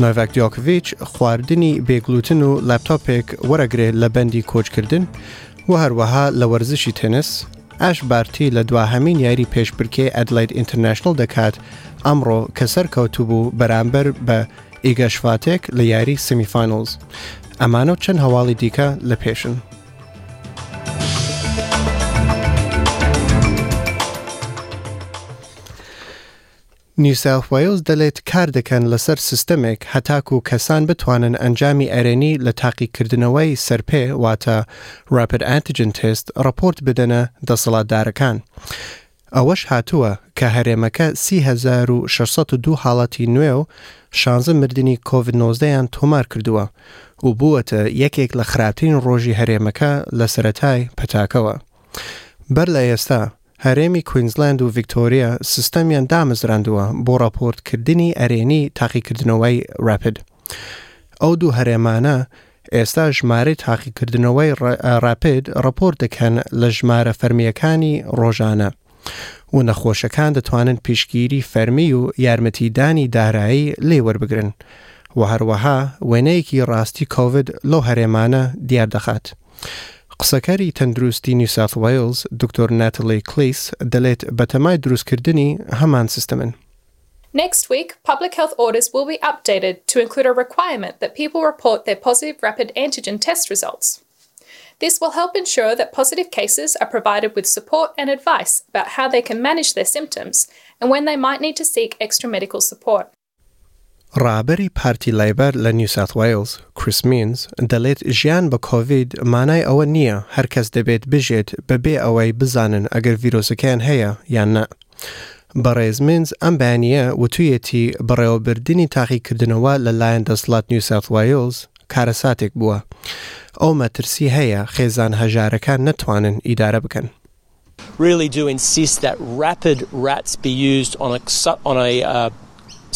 نۆڤاک دیۆکڤیچ خواردنی بێگلوتن و لاپتۆپێک وەرەگرێت لە بەندی کۆچکردن و هەروەها لە وەرزشی تێنس ئاش بارتی لە دواهەمین یاری پێشبرکێ ئەدلید ئینتەرنشنل دەکات ئەمڕۆ کە سەرکەوتوبوو بەرامبەر بە ئیگە شفاتێک لە یاری سمیفانلز ئەمانە و چەند هەواڵی دیکە لە پێشن. نیو ساوث وەیڵز دەلێت کار دەکەن لەسەر سیستەمێک هەتاکو کەسان بتوانن ئەنجامی ئەرێنی لە تاقیکردنەوەی سەرپێ واتە Rapid Antigen Test رەپۆرت بدەنە دەسەڵاتدارەکان ئەوەش هاتووە کە هەرێمەکە سی هەزار و شەش سەد و دوو حاڵەتی نوێ و شانزە مردنی کۆڤید نۆزدە یان تۆمار کردووە و بووەتە یەکێک لە خراپترین رۆژی هەرێمەکە لە سەرەتای پەتاکەوە بەر لە ئێستا هەرێمی کوینزلەند و ڤیکتۆریا سیستەمیان دامەزراندووە بۆ ڕاپۆرتکردنی ئەرێنی تاقیکردنەوەی ڕاپید. ئەو دوو هەرێمانە ئێستا ژمارەی تاقیکردنەوەی ڕاپید ڕاپۆرت دەکەن لە ژمارە فەرمییەکانی ڕۆژانە و نەخۆشەکان دەتوانن پیشگیری فەرمی و یارمەتیدانی دارایی لێ وەربگرن و هەروەها وێنەیەکی ڕاستی کۆڤید لەو هەرێمانە دیار دەخات. قسەکاری تەندروستی نیوساف وایلز دکتۆر ناتەڵی کلیس دەڵێت بەتەمای دروستکردنی هەمان سیستەمن. Next week, public health orders will be updated to include a requirement that people report their positive rapid antigen test results. This will help ensure that positive cases are provided with support and advice about how they can manage their symptoms and when they might need to seek extra medical support. ڕابەری پارتی لەیبەر لە نیو ساوث وەیڵز کریس مینز دەلێت ژیان بە کۆڤید مانای ئەوە نییە هەر کەس دەبێت بژێت بە بێ ئەوەی بزانن ئەگەر ڤیرۆسەکەیان هەیە یان نا. بەڕێز مینز ئەم بەیانییە وتویەتی بەڕێوەبردنی تاقیکردنەوە لە لایەن دەسڵات نیو ساوث وەیڵز کارەساتێک بووە ئەو مەترسی هەیە خێزان هەژارەکان نەتوانن ئیدارە بکەن. Really do insist that rapid rats be used on a, on a uh,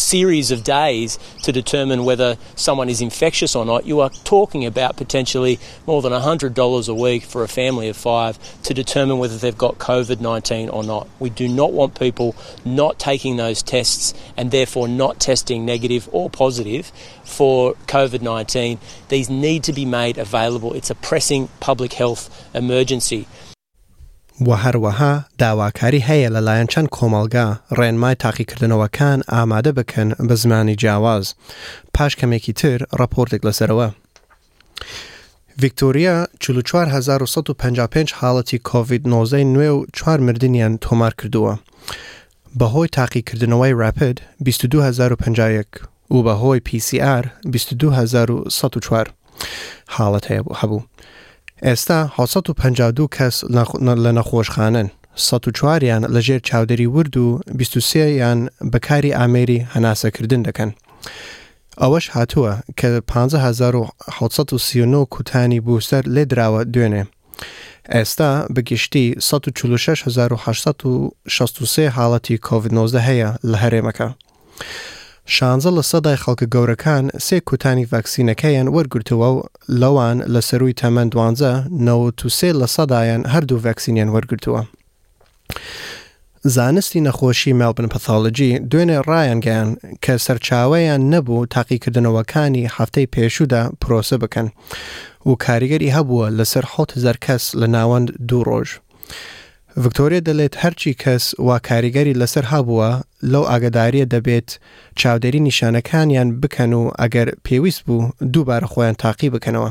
series of days to determine whether someone is infectious or not, you are talking about potentially more than $100 a week for a family of five to determine whether they've got COVID 19 or not. We do not want people not taking those tests and therefore not testing negative or positive for COVID 19. These need to be made available. It's a pressing public health emergency. و هەروەها داواکاری هەیە لەلایەن چەند کۆمەڵگا ڕێنمای تاقیکردنەوەکان ئامادە بکەن بە زمانی جیاواز پاش کەمێکی تر ڕەپۆرتێک لەسەرەوە. ڤیکتۆریا چل و چوار هەزار و سەد و پەنجا و پێنج حاڵەتی کۆڤید نۆزدە نوێ و چوار مردنیان تۆمارکردووە بەهۆی تاقیکردنەوەی ڕاپد بیست و دوو هەزار و پەنجا و یەک و بەهۆی پی سی ئار بیست و دوو هەزار و سەد و چوار حاڵەت هەبوو، ئێستا حەوت سەد و پەنجا و دوو کەس لە نەخۆشخانەن، سەد و چوار یان لەژێر چاودێری ورد و بیست و سێ یان بە کاری ئامێری هەناسەکردن دەکەن. ئەوەش هاتووە کە پازدە هەزار و حەوت سەد و سی و نۆ کوتانی بوستەر لێدراوە دوێنێ. ئێستا بە گشتی سەد و چل و شەش هەزار و هەشت سەد و شەست و سێ حاڵەتی کۆڤید نۆزدە هەیە لە هەرێمەکە. شانزە لە سەدای خەڵکە گەورەکان سێ کوتانی ڤاکسینەکەیان وەرگرتووە و لەوان لە سەرووی تەمەن دوانزە نەوەد و سێ لە سەدایان هەردوو ڤاکسینیان وەرگرتووە. زانستی نەخۆشی مێڵبن پەثۆلۆجی دوێنێ ڕایانگەیان کە سەرچاوەیان نەبوو تاقیکردنەوەکانی هەفتەی پێشوودا پرۆسە بکەن و کاریگەری هەبووە لەسەر حوت زەرکەس لە ناوەند دوو ڕۆژ. ڤکتۆریە دەلێت هەرچی کەس وا کاریگەری لەسەر هەبووە لەو ئاگداریە دەبێت چاودێری نیشانەکانیان بکەن و ئەگەر پێویست بوو دووبارە خۆیان تاقی بکەنەوە.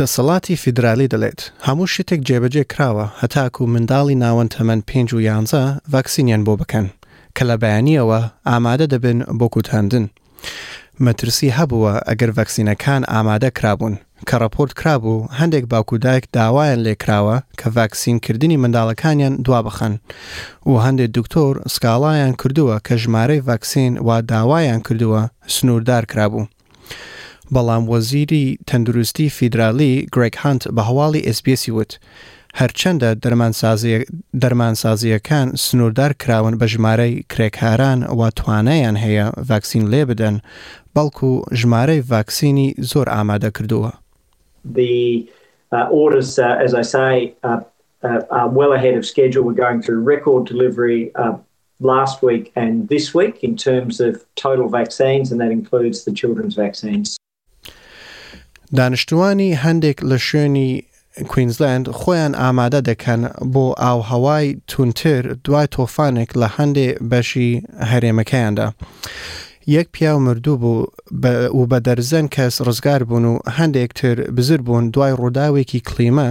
دەسەڵاتی فیدرالی دەڵێت، هەموو شتێک جێبەجێ کراوە هەتاکوو منداڵی ناوەند تەمەن پێنج و یانزە ڤاکسینیان بۆ بکەن، کە لە بەیانییەوە ئامادە دەبن بۆ کوتاندن. مەترسی هەبووە ئەگەر ڤاکسینەکان ئامادە کرابوون، کە ڕاپۆرت کرابوو هەندێک باوک و دایک داوایان لێ کراوە کە ڤاکسین کردنی منداڵەکانیان دوا بخەن و هەندێک دکتۆر سکاڵایان کردووە کە ژمارەی ڤاکسین وا داوایان کردووە سنووردار کرابوو. بەڵام وەزیری تەندروستی فیدرالی گرێگ هانت بە هەواڵی ئێسپیەسی وت هەرچەندە دەرمانسازییەکان سنووردار کراون بە ژمارەی کرێکاران و توانایان هەیە ڤاکسین لێ بدەن، بەڵکو ژمارەی ڤاکسینی زۆر ئامادە کردووە. last week and this week in terms of total vaccines and that includes the children's vaccines. دانشتوانی هەندێک لە شوێنی کوینزلند خۆیان ئامادە دەکەن بۆ ئاوهەوای تونتر دوای تۆفانێک لە هەندێ بەشی هەرێمەکەیاندا. یەک پیاو مردوو بوو و بە دەرزەن کەس ڕزگار بوون و هەندێکتر بزر بوون دوای ڕووداوێکی کلیمە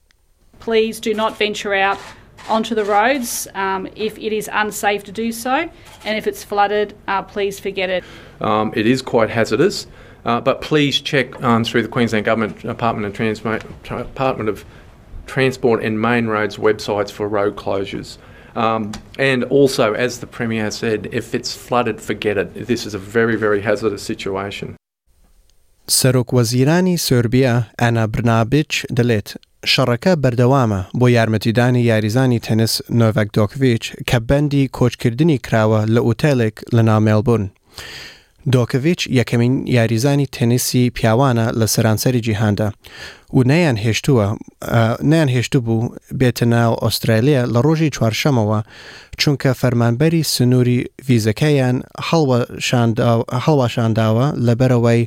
Please do not venture out onto the roads um, if it is unsafe to do so, and if it's flooded, uh, please forget it. Um, it is quite hazardous, uh, but please check um, through the Queensland Government Department of, Transma- Department of Transport and Main Roads websites for road closures. Um, and also, as the Premier said, if it's flooded, forget it. This is a very, very hazardous situation. سەرۆک وەزیرانی سۆربیا ئانا برنابیچ دەلێت، شەڕەکە بەردەوامە بۆ یارمەتیدانی یاریزانی تێنس نۆڤاک دۆکڤیچ کە بەندی کۆچکردنی کراوە لە ئوتێلێک لە ناو مێلبورن. دۆکڤیچ یەکەمین یاریزانی تێنسی پیاوانە لە سەرانسەری جیهاندا و نەیان هێشتووە نەیان هێشتبوو بێتە ناو ئۆسترالیا لە ڕۆژی چوارشەمەوە چونکە فەرمانبەری سنووری ڤیزەکەیان هەڵواشانداوە لە بەرەوەی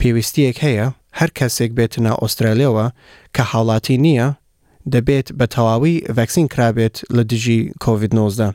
پێویستیەک هەیە هەر کەسێک بێتە ناو ئۆسترالیەوە کە هاوڵاتی نییە دەبێت بە تەواوی ڤکسین کرابێت لە دژی کۆVید 19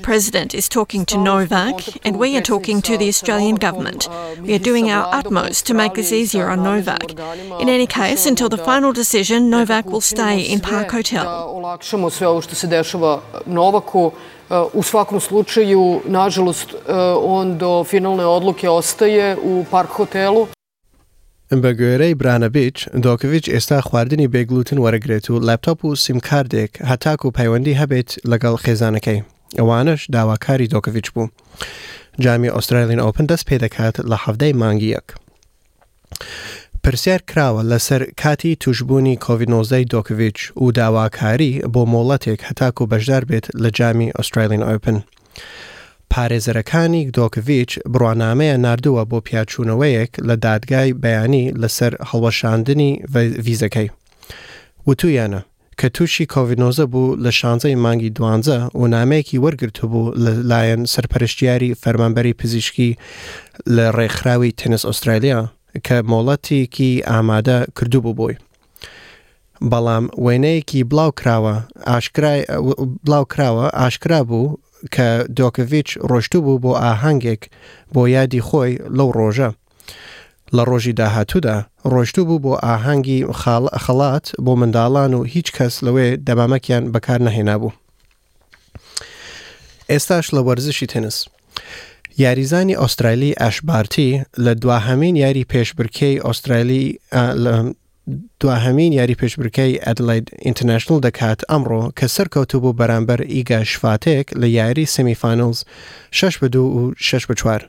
President is talking to Novak and we are talking to the Australian government. Uh, we are doing our utmost to make this easier on Novak. In any case, until the final decision, Novak will stay in Park Hotel. nekako u svakom slučaju, nažalost, on do finalne odluke ostaje u park hotelu. بەگوێرەی برانەڤیچ، دۆکڤیچ ئێستا خواردنی بێ گلوتن وەرەگرێت و لاپتۆپ و سیمکاردێک هەتاکوو پەیوەندی هەبێت لەگەڵ خێزانەکەی، ئەوانەش داواکاری دۆکڤیچ بوو. جامی ئۆسترالین ئۆپن دەست پێ دەکات لە حەڤدەی مانگی یەک. پرسیار کراوە لەسەر کاتی توشبوونی کۆڤید 19 دۆکڤیچ و داواکاری بۆ مۆڵەتێک هەتاکوو بەشدار بێت لە جامی ئۆسترالین ئۆپن. پارێزەرەکانی گدۆکڤیچ بڕوانامەیان ناردووە بۆ پیاچوونەوەیەک لە دادگای بیانی لەسەر هەڵوەشاندنی ڤیزەکەی وتوویانە کە تووشی کۆڤید نۆزدە بوو لە شانزەی مانگی دوانزە و نامەیەکی وەرگرتبوو لە لایەن سەرپەرشتیاری فەرمانبەری پزیشکی لە ڕێکخراوی تێنس ئوسترالیا کە مۆڵەتێکی ئامادە کردووبوو بۆی. بەڵام وێنەیەکی بڵاوکراوە ئاشکرای بڵاوکراوە ئاشکرا بوو کە دۆکڤچ ڕۆشتو بوو بۆ ئاهەنگێک بۆ یادی خۆی لەو ڕۆژە لە ڕۆژی داهاتوودا ڕۆشتو بوو بۆ ئاهەنگی خەڵات بۆ منداڵان و هیچ کەس لەوێ دەمامەکیان بەکار نەهێنابوو. ئێستاش لە وەرزشی تێنس. یاریزانی ئۆسترالی ئاش بارتی لە دواهەمین یاری پێشبرکێی ئۆسترالی دواهمین یاری پێشبرکەی ئەدلید ئینتەرنشنل دەکات ئەمڕۆ کە سەرکەوتو بوو بەرامبەر ئیگا شفاتێک لە یاری سەمیفانلز 6 بە دوو و 6 بە چوار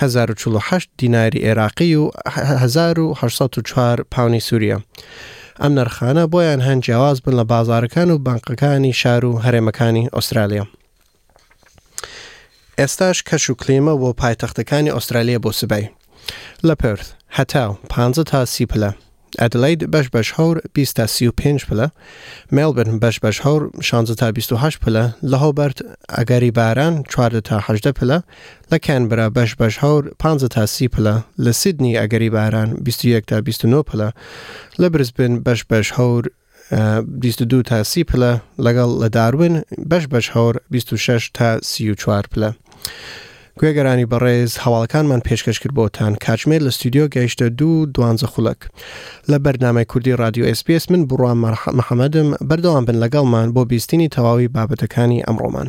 هەزار و چڵ و حەشت دیناری ئێراقی و هەزار و هەشت سەد و چوار پاونی سووریە. ئەم نرخانە بۆیان هەن جیاواز بن لە بازارەکان و بانقەکانی شار و هەرێمەکانی ئوسترالیا. ئێستاش کەش و کلیمە بۆ پایتەختەکانی ئوسترالیە بۆ سبەی لە پرث هەتا و 15 تا سی پلە ئەدلەید بەش بەش هەور بیست تا سی و پێنج پلە، مێڵبرن بەش بەش هەور شانزە تا بیست و هەشت پلە، لە هۆبەرت ئەگەری باران چواردە تا هەژدە پلە، لە کانبرا بەش بەش هەور پانزە تا سی پلە، لە سیدنی ئەگەری باران بیست و یەک تا بیست و نۆ پلە، لە برزبن بەش بەش هەور بیست و دوو تا سی پلە لەگەڵ لە داروین بەش بەش هەور بیست و شەش تا سی و چوار پلە. گوێگەرانی بەڕێز هەواڵەکانمان پێشکەش کرد بۆتان کاتژمێر لە ستودیۆ گەیشتە دوو دوانزە خولەک لە بەرنامەی کوردی رادیو ئسپیس من بڕوام مەحەمەدم بەردەوام بن لەگەڵمان بۆ بیستنی تەواوی بابەتەکانی ئەمڕۆمان.